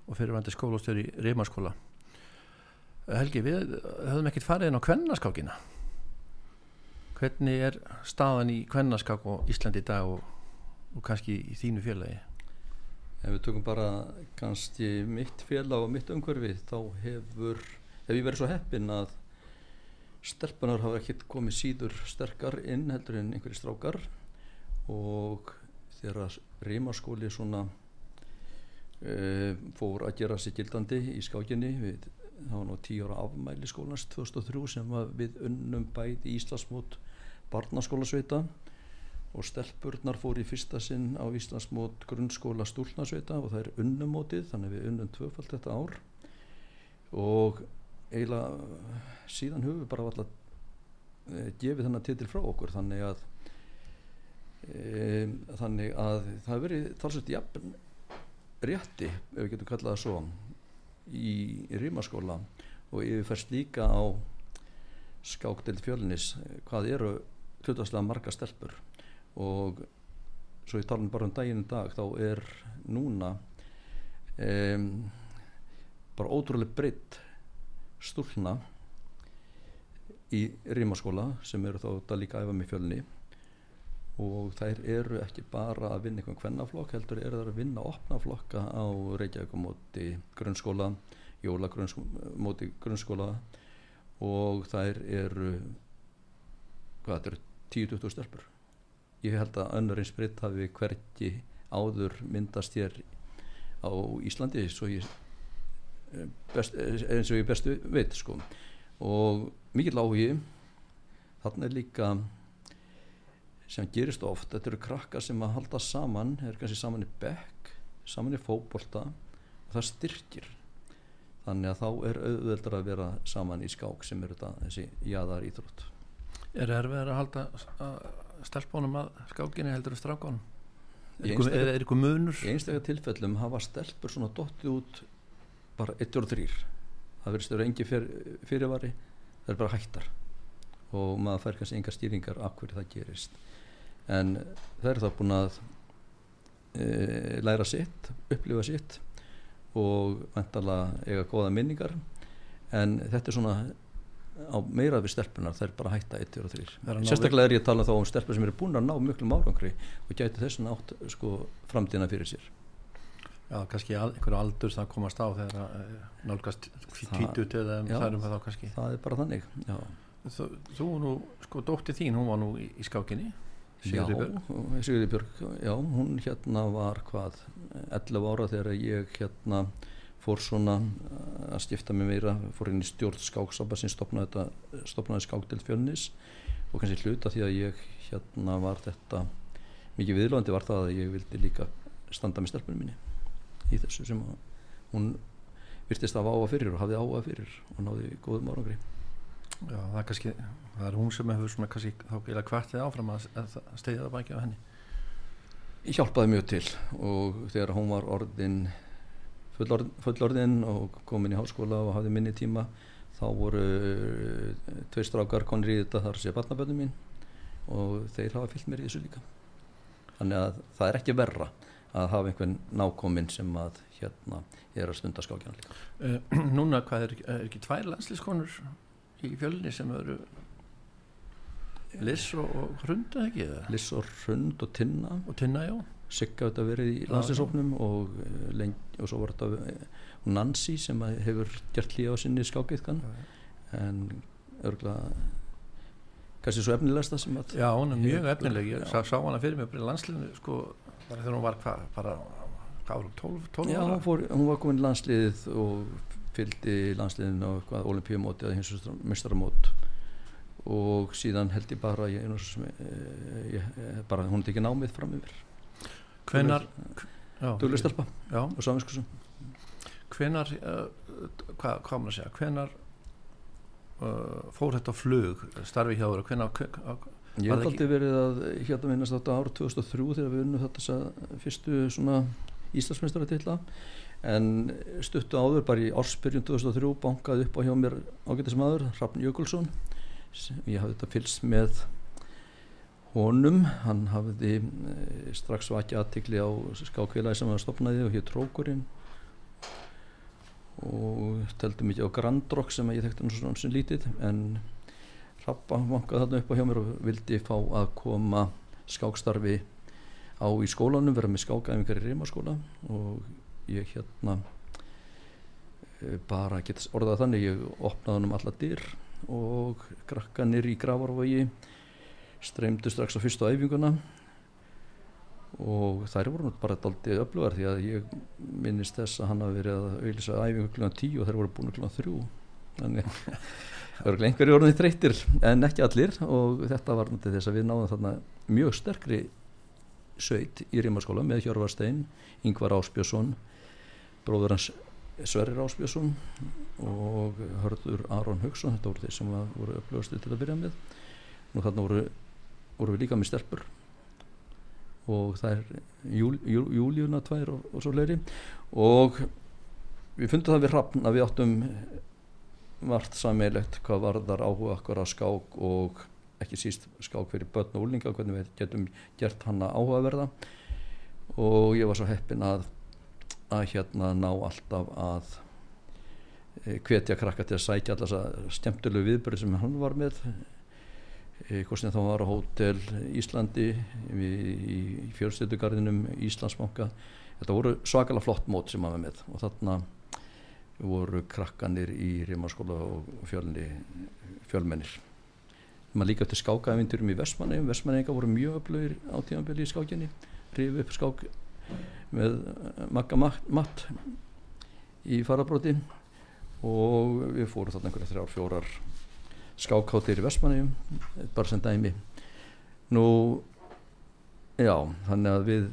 og fyrirvændi skólastjóri í Rímaskóla. Helgi, við höfum ekkert farið inn á kvennaskákina. Hvernig er staðan í kvennaskák og Íslandi í dag og, og kannski í þínu félagi? Ef við tökum bara kannski mitt félag og mitt umhverfið þá hefur, hef ég verið svo heppin að stelpunar hafa ekkert komið síður sterkar inn heldur en einhverjir strákar og þegar reymaskóli svona uh, fór að gera sér gildandi í skákinni við, það var nú tíu ára afmæli skólans 2003 sem við unnum bæði í Íslandsmót barnaskólasveita og stelpurnar fór í fyrsta sinn á Íslandsmót grunnskóla stúlnasveita og það er unnumótið þannig við unnum tvöfald þetta ár. Og eiginlega síðan höfum við bara alltaf e, gefið þennan titil frá okkur þannig að e, þannig að það hefur verið talsett jafn rétti ef við getum kallað það svo í, í rímaskóla og yfirferst líka á skákdelt fjölnis hvað eru hlutastlega marga stelpur. Og svo ég tala bara um daginn dag þá er núna um, bara ótrúlega breytt stúlna í rímaskóla sem eru þá líka æfa með fjölni. Og þær eru ekki bara að vinna einhvern hvennaflokk heldur eru þær að vinna opnaflokka á Reykjavík móti grunnskóla jóla móti grunnskóla. Og þær eru hvað þetta eru 10-20 stelpur. Ég held að önnur eins breytt hafi hverki áður myndast hér á Íslandi svo ég best, eins og ég bestu veit sko. og mikill áhugi þarna er líka sem gerist oft, þetta eru krakkar sem að halda saman, er kannski saman í bekk saman í fókbólta og það styrkir þannig að þá er auðveldur að vera saman í skák sem eru þetta þessi jáðar íþrótt Er erfið að halda stelpunum að skákinni heldur strákonum? Er eitthvað munur? Í einstaklega tilfellum hafa stelpur svona dottið út bara 1 og 3 það að vera engi fyr, fyrirvari það er bara hættar. Og maður fær kannski enga stýringar af hverju það gerist. En það er það búin að e, læra sitt, upplifa sitt og vantala eiga góða minningar. En þetta er svona á meira við stelpunar það er bara hætta 1 og 3 sérstaklega er ég að tala þá um stelpur sem eru búin að ná mjög málangri og gæti þessan átt sko framtíðina fyrir sér Já, kannski einhverju aldur það komast á þegar uh, nálgast tvítut eða um það þá kannski. Það er bara þannig Þú, þú nú, sko, dótti þín, hún var nú í, í skákinni Sigurði Sigurði Björg, já, hún hérna var hvað 11 ára þegar ég hérna fór svona að stifta mig meira, fór inn í stjórn skáksápa sem stopnaði, stopnaði skákdelt fjölnis. Og kannski hluta því að ég hérna var þetta mikið viðlóðandi var það að ég vildi líka standa með stelpunum minni í þessu sem hún virtist að áa fyrir og hafði áa fyrir og náði góðum árangri. Já, það er kannski, það er hún sem hefur svona kannski þá gila kvartið áfram að, að stegja það bækja á henni. Ég hjálpaði mjög til og þegar hún var orðin fullorðin og komin í háskóla og hafði minni tíma þá voru eh, tveir strákar konir í þetta þar sé barnaböndum mín og þeir hafa fyllt mér í þessu líka. Þannig að það er ekki verra að hafa einhvern nákominn sem að hérna er að stunda skákjana líka. Uh, Núna hvað er, er ekki tvær landslískonur í fjölni sem eru Liss og, og Hrund eða ekki? Liss og Hrund og Tinna. Og Tinna, já. Sigga þetta verið í landslísóknum og, eh, og svo var þetta eh, Nancy sem hefur gert hlýja á sinni skákeiðkan en örgulega kannski svo efnilegsta sem að Já, hún er mjög efnileg, ég sá, sá hana fyrir mig bara í landslíðinu sko bara þegar hún var hvað, bara hvað var hún, 12, 12 Já, hún, fór, hún var komin í landsliðið og fylgdi landsliðinu á eitthvað olimpíumóti eða hins og mistaramót og síðan held ég bara ég, ég, ég, bara hún ekki námið fram yfir. Hvenar Duglistelpa og Saminskursum Hvenar uh, hvað hva maður að segja, hvenar uh, fór þetta flug starfi hjá þér, hvenar Ég hef aldrei verið að hérna minnast þetta árið 2003 þegar við unnum þetta fyrstu svona Íslandsmeistara til en stuttu áður bara í ársbyrjun 2003 bankaði upp á hjá mér ágættis maður Rafn Jökulsson ég hafði þetta fylst með honum. Hann hafði e, strax vakið aðtikli á skákfélagi sem hann stopnaði og hér Trókurinn. Og teldi mikið á Grandrock sem ég þekkti hann svona lítið en Rappa vankaði þarna upp á hjá mér og vildi fá að koma skákstarfi á í skólanum, vera með skákæfingar í reymaskóla og ég hérna e, bara get orðað þannig, ég opnaði hann um alla dyr og krakkanir í gravarvægi streymdu strax á fyrstu æfinguna og þær voru bara aldrei öflugar því að ég minnist þess að hann hafi verið að auðvisa æfingu kl. 10 og þær voru búin kl. 3 þannig voru einhverju orðinni þreytir en ekki allir og þetta var náttúrulega þess að við náðum þarna mjög sterkri sveit í Rímarskóla með Hjörvarstein, Yngvar Áspjösson bróður hans Sverrir Áspjösson og hörður Aron Haugsson þetta voru þeir sem voru öflugasti til að byrja með. Og þarna voru, voru við líka með stelpur og það er júl, júl, júlíuna tvær og, og svo leiri og við fundum það við hrappn að við áttum vart sammeilegt hvað varðar áhuga okkar að skák og ekki síst skák fyrir börn og úlinga hvernig við getum gert hann að áhugaverða. Og ég var svo heppin að að hérna ná alltaf að e, hvetja krakka til að sækja alltaf þessa stjæmtilegu viðbörði sem hann var með. Hvort sem þá var á Hótel Íslandi í fjölstöldugarðinum Íslandsbanka. Þetta voru svakalega flott mót sem hann var með og þarna voru krakkanir í Rímarskóla og fjölni fjölmennir. Maður líka eftir skákaævindurum í Vestmanni Vestmanninga voru mjög öflugir á tímanbili í skákinni rifið upp skák með makka matt í farabróti og við fórum þarna einhverja þrjár fjórar skákáttir í Vestmanni bara sem dæmi. Nú já, þannig að við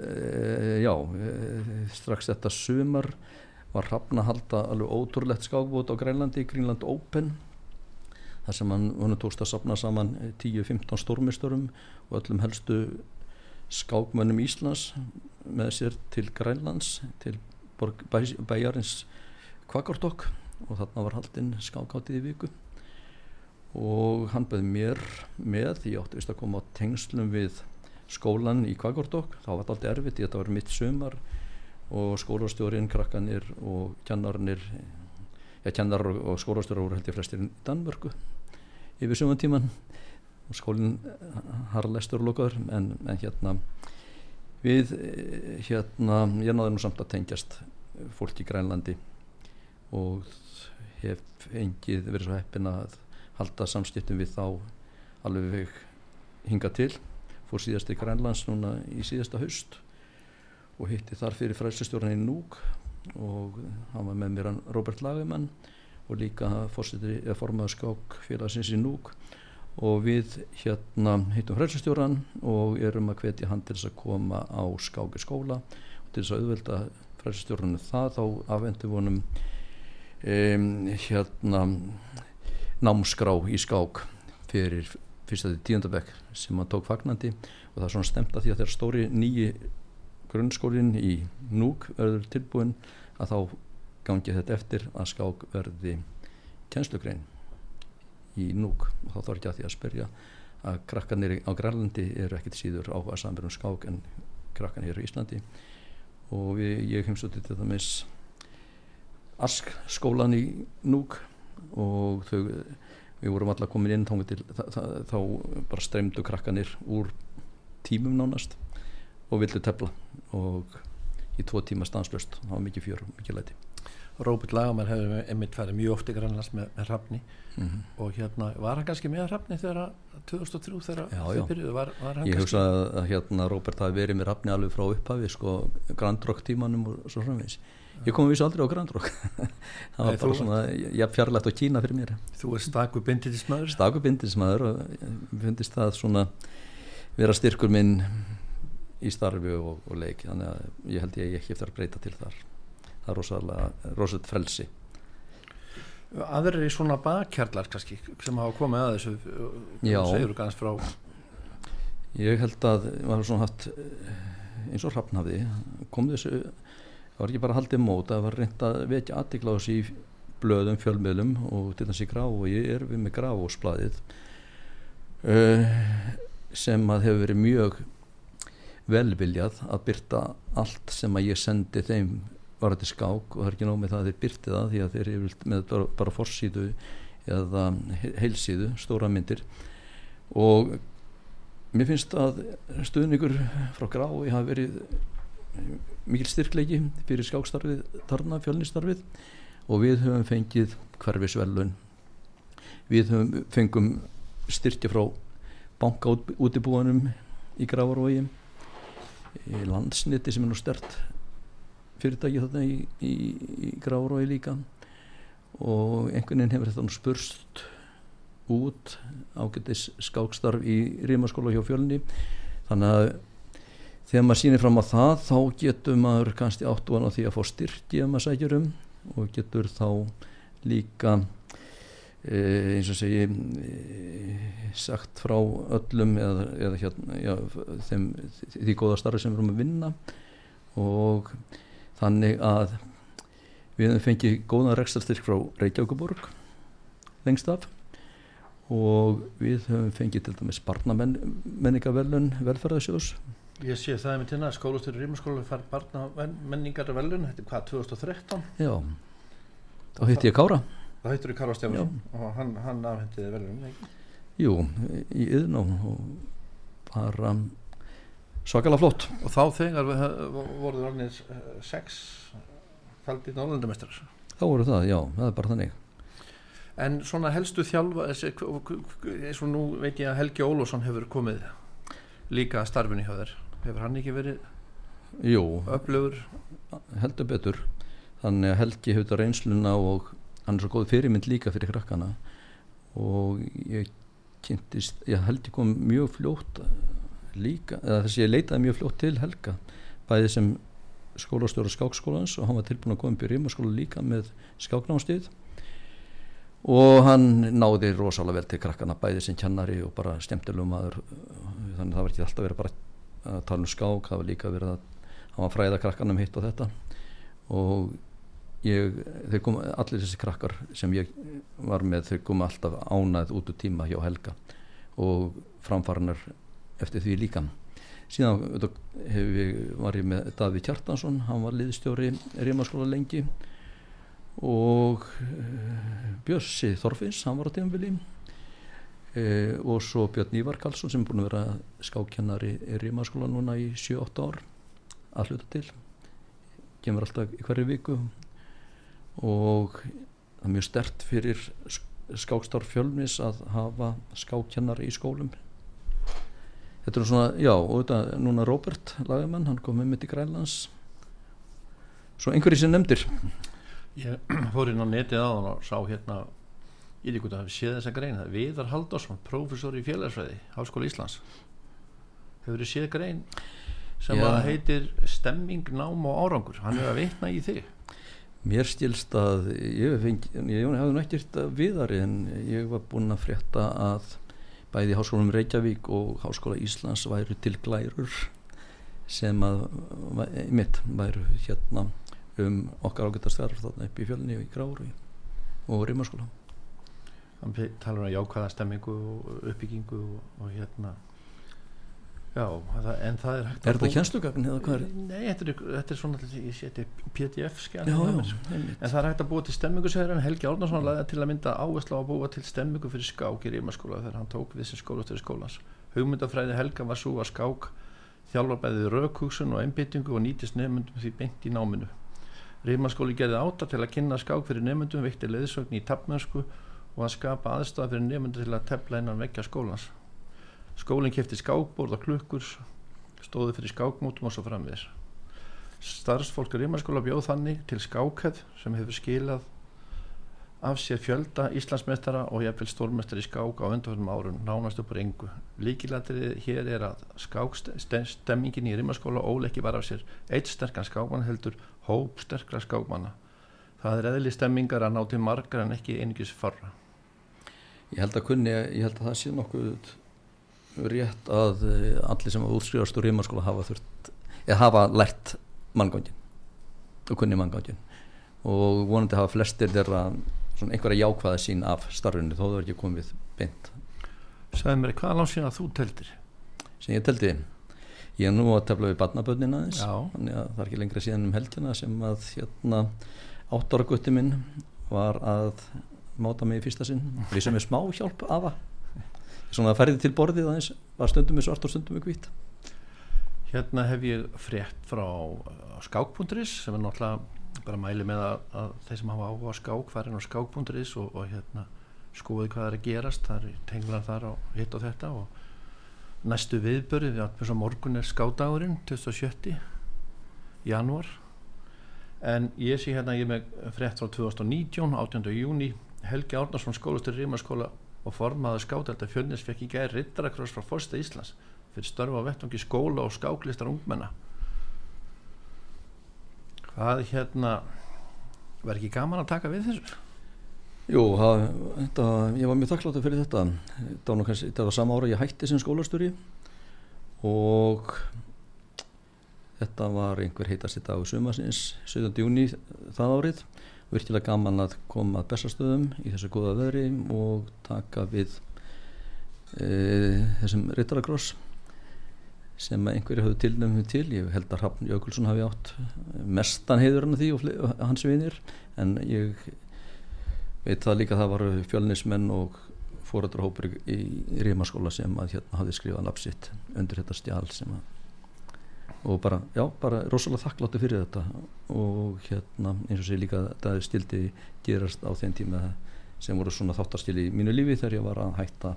e, já e, strax þetta sumar var Hrafna að halda alveg ótrúlegt skákbót á Grænlandi, Greenland Open þar sem hann, hann tókst að sapna saman 10-15 stórmisturum og öllum helstu skákmönnum Íslands með sér til Grænlands til bæjarins Kvakardokk og þarna var haldinn skákáttið í viku. Og hann beði mér með því ég átti vist að koma á tengslum við skólan í Kvagordokk þá var þetta alltaf erfitt, þetta var mitt sömar og skólastjórin, krakkanir og kjannarnir já, kjannar og skólastjóra voru held ég flestir í Danmörku yfir sömantíman og skólinn harlestur og lokaður en, en hérna við hérna ég náði nú samt að tengjast fólk í Grænlandi og hef engið verið svo heppin að halda samskiptum við þá alveg hinga til. Fór síðast í Grænlands núna í síðasta haust og hitti þar fyrir fræðsistjórn í Núk og hann var með mér Robert Lagemann og líka formaður skák félagsins í Núk og við hérna hittum fræðsistjórn og erum að hvetja hann til þess að koma á skáki skóla og til þess að auðvelda fræðsistjórnum það. Þá afhendu vonum um, hérna námskrá í skák fyrir fyrsta til tíundabekk sem hann tók fagnandi. Og það er svona stemt að því að þegar stóri nýji grunnskólinn í núk verður tilbúin að þá gangi þetta eftir að skák verði kjenslugrein í núk og þá þarf ekki að því að spyrja að krakkanir á Grænlandi eru ekkit síður áhuga samverðum skák en krakkanir í Íslandi. Og við, ég heimsótti til dæmis Ask skólan í núk og þau, við vorum alltaf komin inn til, það, þá bara streymdu krakkanir úr tímum nánast og villu tefla. Og í tvo tíma stanslust það var mikið fjör, mikið læti. Róbert Lagamær hefði einmitt færið mjög oft í Grænlands með, með Hrafni. Mm -hmm. og hérna var hann kannski með Hrafni þegar 2003 þegar þau byrjuðu? Var, var ég hugsa að hérna Róbert hafi verið með Hrafni alveg frá upphafi sko Grandrock tímanum og svo framvegs ég kom að vísa aldrei á Grandrock það var Nei, bara svona ég fjarlægt á Kína fyrir mér. Þú er stakur bindindismæður Stakur bindindismæður og ég fundist það svona vera styrkur minn í starfi og, og leik þannig að ég held ég ekki eftir að breyta til þar. Það er rosalega rosalega frelsi. Aðrir í svona bakkjarlar kannski sem hafa komið að þessu Já. segur kannski frá Ég held að maður svona haft eins og Hrafnhafði kom þessu það var ekki bara haldið mót það var reynd að vekja aðtikla á þessi í blöðum, fjölmiðlum og til þessi grá og ég er við með gráfósblæðið uh, sem að hefur verið mjög velviljað að byrta allt sem að ég sendi þeim var þetta skák og það er ekki nóg með það að þeir byrti það því að þeir eru með bara, bara forsýðu eða heilsíðu, stóra myndir. Og mér finnst að stuðningur frá grái hafi verið mikil styrkleiki fyrir skákstarfið, tarna fjölnistarfið og við höfum fengið hverfisvelun við höfum fengum styrkja frá banka útibúanum í Gravarvogi í landsniti sem er nú stert fyrirtæki þarna í, í, í Gravarvogi líka. Og einhvern veginn hefur þetta spurst út ágættis skákstarf í Rímaskóla hjá fjölni. Þannig að þegar maður sýnir fram á það þá getur maður kannski átt og á því að fá styrki ef maður sækjur um og getur þá líka eins og segi e, sagt frá öllum eða, eða hérna, já, þeim, því góða starfi sem við erum að vinna. Og þannig að við hefum fengið góða rekstarstyrk frá Reykjavíkuborg lengst af. Og við höfum fengið til dæmis barnamenningavelun velferðarsjós Ég sé það er með tína að skólastöru Rímaskóla fær barnamenningarvelun þetta er hvað, 2013? Já, þá hitti ég Kára Það hittur í Kára Stefán og hann, hann afhendiði ekki? Jú, í yðn og bara svakalega flott. Og þá þegar voruð orðinir sex faldið Norrlandamestrar Þá voru það, já, það er bara þannig. En svona helstu þjálfa eins og nú veit ég að Helgi Ólússon hefur komið líka að starfinu hjá þér. Hefur hann ekki verið Jú, öflugur? Heldur betur. Þannig að Helgi hefur reynsluna og hann er svo góð fyrirmynd líka fyrir krakkana. Og ég kynntist, ég held ég kom mjög fljótt líka, eða þess að ég leitaði mjög fljótt til Helga bæði sem skólastjóra skákskólans og hann var tilbúin að koma upp í Rímaskóla líka með skáknámstíð. Og hann náði rosalega vel til krakkana bæði sem kennari og bara stemtilum aður þannig að það var ekki alltaf verið bara að tala um skák, það var líka verið að hann var fræða krakkanum hitt og þetta. Og ég, þau kom allir þessi krakkar sem ég var með þau kom alltaf ánæð út úr tíma hjá Helga og framfarinar eftir því líka. Síðan við, var ég með Daví Kjartansson hann var liðstjóri Rímaskóla lengi og uh, Björsi Þorfins hann var á tímafili uh, og svo Björn Ívar Karlsson sem er búin að vera skákennari í Rímaskóla núna í 7-8 ár að hluta til. Kemur alltaf í hverju viku og það er mjög stert fyrir skákstarf fjölmis að hafa skákennari í skólum. Þetta er svona, já og þetta núna Robert Lagermann, hann kom með mitt í Grænlands. Svo einhverjir sem nefndir. Ég fór inn á netið á hann og sá hérna ég veit ekki hvað að sé þessa grein það er Viðar Haldarsson, prófessor í félagsfræði Háskóla Íslands. Hefur þið séð grein sem að heitir stemming, nám og árangur? Hann er að vitna í þig Mér stilst að ég hafði nættist viðari en ég var búin að frétta að bæði Háskólanum Reykjavík og Háskóla Íslands væru til glærur sem að mitt væru hérna um okkar ágættastarf þarna upp í fjölni og í gráru og rimarskóla Þannig talar um að jákvæða stemmingu og uppbyggingu og, og hérna já, það, en það er hægt Er þetta kjænslugagn eða hvað er? Nei, þetta er, þetta er svona ég seti pdf skjæn en það er hægt að búa til stemmingu segir hann Helgi Árnarsson laði til að mynda áherslu á að búa til stemmingu fyrir skák í rimarskóla þegar hann tók við sem skólastöri skólans. Hugmyndafræði Helga var svo að skák þjálfar bæðið raukhúsun og einbyttingu og nýtist nefnundum því beint í náminu. Rímaskóli gerði áta til að kynna skák fyrir nefnundum, Skólinn kefti skákbórð og klukkur, stóði fyrir skákmótum og svo framviðis. Starfsfólk Rímaskóla bjóð þannig til skákheð sem hefur skilað af sér fjölda Íslandsmeistara og jafnvel stórmestari skák á undanfjörnum árun nánast upp á ringu. Líkilættir hér er að skákstemmingin í Rímaskóla óleiki var af sér eitt sterkan skákmann heldur hóp sterkra skákmanna. Það er eðli stemmingar að ná til margar en ekki einingis farra. Ég held að kunni, ég held að það sé nokkuð rétt að eh, allir sem útskrifast úr rímarskóla hafa þurft, eða hafa lært manngangin og kunni manngangin og vonandi hafa flestir þeirra svona einhverja jákvæða sín af starfinu þó það er ekki komið beint. Sæði mér, hvað langt síðan að þú teltir? sem ég teldi? Ég er nú að tefla við barnabönnina aðeins þannig að það er ekki lengra síðan um helgina sem að hérna áttara gutti minn var að máta mig í fyrsta sinn. Við sem er smá hjálp afa svona að ferði til borðið aðeins var stundum með svart og stundum með hvít Hérna hef ég frétt frá uh, skák.is sem er náttúrulega bara mæli með að, að þeir sem hafa áhuga á skák farin á skák.is og, og hérna skoði hvað er að gerast, það er tenglar þar á hitt og þetta og næstu viðbörði, við morgun er skádagurinn 27. janúar en ég sé hérna ég er með frétt frá 2019, 18. júni Helgi Árnarsson skólastur Rímaskóla og formaður skátelda fjölnis fekk í gæri rittarakross frá Fórsta Íslands fyrir störfa á vettvangi skóla og skáklistar ungmenna hvað hérna var ekki gaman að taka við þessu? Jú, það, þetta, ég var mjög þakkláttur fyrir þetta þetta var, kannski, þetta var sama ára ég hætti sem skólastjóri og þetta var einhver heitasti dag sumasins 17. júni það árið virkilega gaman að koma að bestastöðum í þessu góða veðri og taka við e, þessum rittarakross sem einhverju hafði tilnöfnum til. Ég held að Hrafn Jökulsson hafi átt mestan heiður hann því og, hans vinir en ég veit það líka að það varu fjölnismenn og fóröldrahópur í, í Rímaskóla sem að hérna hafði skrifað nafsitt undir þetta stjál sem að og bara, já, bara rosalega þakkláttu fyrir þetta. Og hérna eins og sé líka að það stildi gerast á þeim tíma sem voru svona þáttarstili í mínu lífi þegar ég var að hætta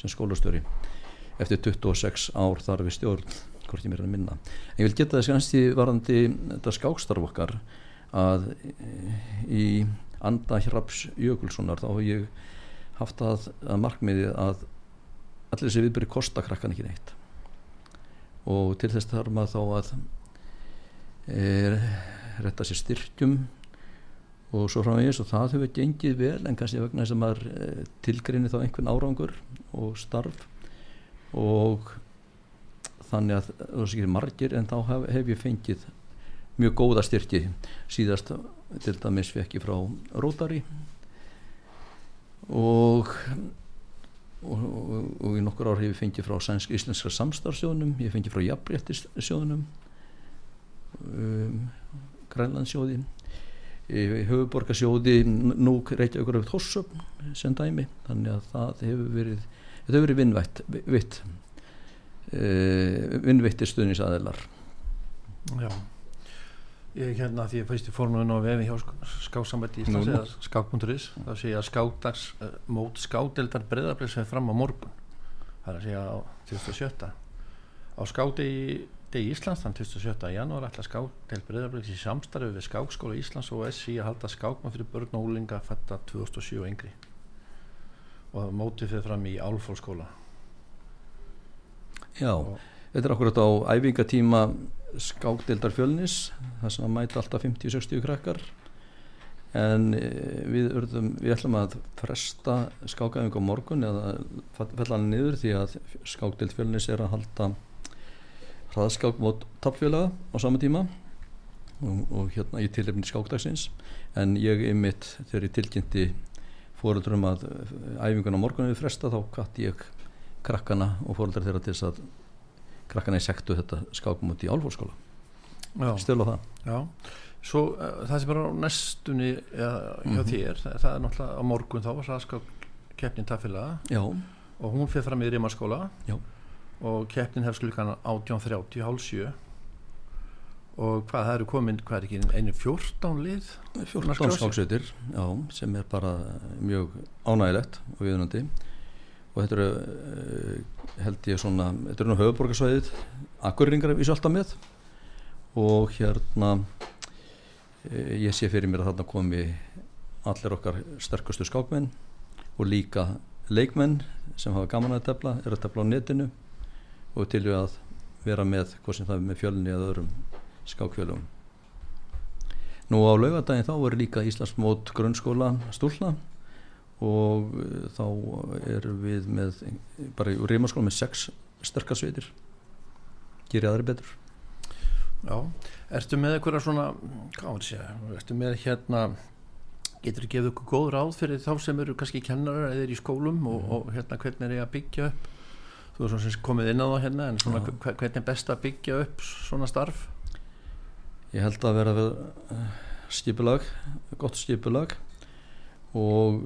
sem skólastjóri. Eftir 26 ár þar við stjórn hvort ég mér er að minna. En ég vil geta þess kannski varandi þetta skákstarf okkar að eh, í anda Hraps Jökulssonar þá hef ég haft að, að markmiði að allir þessi viðbyrði kosta krakkan ekki neitt og til þess þarf maður þá að er, retta sér styrkjum og svo framvegis. Og það hefur gengið vel en kannski vegna þess að maður e, tilgreinir þá einhvern árangur og starf. Og þannig að það er ekki margir en þá hef, hef ég fengið mjög góða styrki. Síðast til dæmis fekk ég frá Rótari og og, og, og í nokkur ár hef ég fengið frá sænsk íslenska samstarfsjóðunum ég hef fengið frá jafnréttisjóðunum um, Grænlandsjóði höfuborgarsjóði nú reykja ykkur af Thorsöfn sem dæmi. Þannig að það hefur verið þetta hefur verið vinnvætt vitt uh, vinnvittir stuðnisaðilar Já ég hérna því ég fæst í fórnum á vefi hjá skáksambætti í Íslands eða skák.is þá sé ég að skátars uh, mót skádeldar breyðablið sem er fram á morgun það er að segja á 27. á skáti í degi Íslands þann 27. janúar ætla skádeld breyðablið í samstarfi við skákskóla Íslands og SI að halda skákmann fyrir börn og úlinga fætta 2007 og yngri og mótið fyrir fram í Álfólskóla Já, Og- þetta er akkurat á æfingatíma skákdeildar fjölnis það sem að mæta alltaf 50-60 krakkar. En eh, við, urðum, við ætlum að fresta skákaðing á morgun eða fella hann niður því að skákdeild fjölnis er að halda hraðskák mot tappfélaga á sama tíma og, og hérna í tilefni skákdagsins. En ég einmitt þegar ég tilkynnti fóröldurum að æfingun á morgun við fresta þá katt ég krakkana og fóröldar þeirra til þess að krakkana í sektu þetta skákum út í álfórskóla stölu á það. Já, svo uh, það sem er á næstunni ja, hjá Mhm. þér, það, það er náttúrulega á morgun þá var það keppnin taffélaga. Já, og hún fyrir fram í Rímaskóla Já. og keppnin hefst klukkan 18.30 hálf 7 og hvað það eru komin, hvað er ekki einu 14 lið? 14 skrási. skáksveitir já, sem er bara mjög ánægilegt og viðunandi og þetta eru eh, held ég svona, þetta eru nú höfuborgarsvæðið akkurringar við sjálta með. Og hérna eh, ég sé fyrir mér að þarna komi allir okkar sterkustu skákmenn og líka leikmenn sem hafa gaman að tefla, eru að tefla á netinu og til við að vera með hvað sem það er með fjölni eða öðrum skákfjölum Nú á laugadaginn þá er líka Íslandsmót grunnskóla stúlna og eh, þá erum við með bara í reymaskóla með sex sterkarsveitir gerir aðri betur. Já, ertu með eitthvað svona hvað var það að segja, ertu með hérna getur þú gefið okkur góð ráð fyrir þá sem eru kannski kennarar eða eru í skólum og, og hérna hvernig er ég að byggja upp? Þú er svona sem komið inn á það hérna en svona hve- hvernig er best að byggja upp svona starf? Ég held að vera við skipulag, gott skipulag. Og,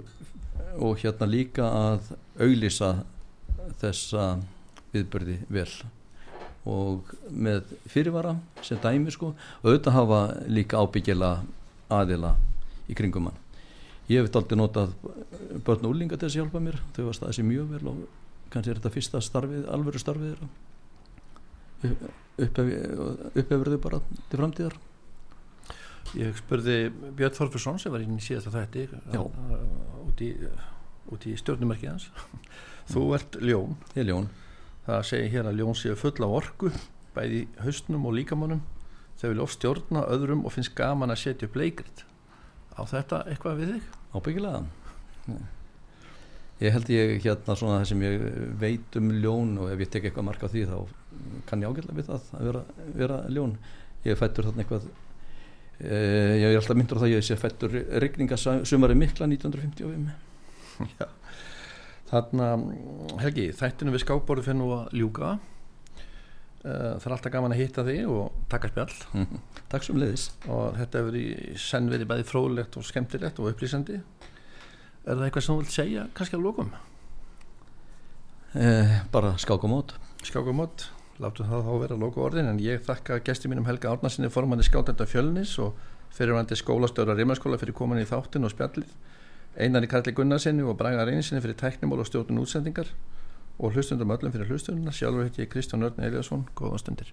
og hérna líka að auglýsa þessa viðbörði vel. Og með fyrirvara sem dæmi sko og auðvitað hafa líka ábyggila aðila í kringum hann. Ég hef aldrei notað börn og úlinga til þess að hjálpa mér, þau var staðið sér mjög vel og kannski er þetta fyrsta starfið, alvöru starfið upphefur þau bara til framtíðar Ég spurði Björn Þorfursson sem var inn í síðasta þætti Já. uh, út í, í stjórnumerkið hans. Þú ert ljón. Ég er ljón. Það segir hér að ljón séu full af orku bæði haustnum og líkamannum þau vilja oft stjórna öðrum og finnst gaman að setja upp leikrit. Á þetta eitthvað við þig? ábyggilega. Ég held ég hérna svona það sem ég veit um ljón og ef ég tek eitthvað mark á því þá kann ég ágætlega við það að vera, vera ljón. Ég fættur þarna eitthvað ég er alltaf myndur á það ég sé fættur rigningasumari mikla 1955 Já. Þarna, Helgi, þættinu við skákborðu fyrir nú að ljúka. Uh, það er alltaf gaman að hitta þig og taka spjall. Takk sem leiðis og þetta hefur í senn verið bæði fróðlegt og skemmtilegt og upplýsandi. Er það eitthvað sem þú vilt segja kannski á lókum? eh, bara skák og mót. Skákumót, láttu það þá vera lóku orðin en ég þakka gesti mínum Helga Árnarsinni formanni skátenda fjölnis og fyrirvændi skólastöður að Rimarskóla fyrir komin í þáttin og spjallið Einari Karli Gunnarsinni og Braga Reynsinni fyrir tæknimól og stjórnun útsendingar og hlustundum öllum fyrir hlustununa sjálfur heiti ég Kristján Örn Eliasson, góða stundir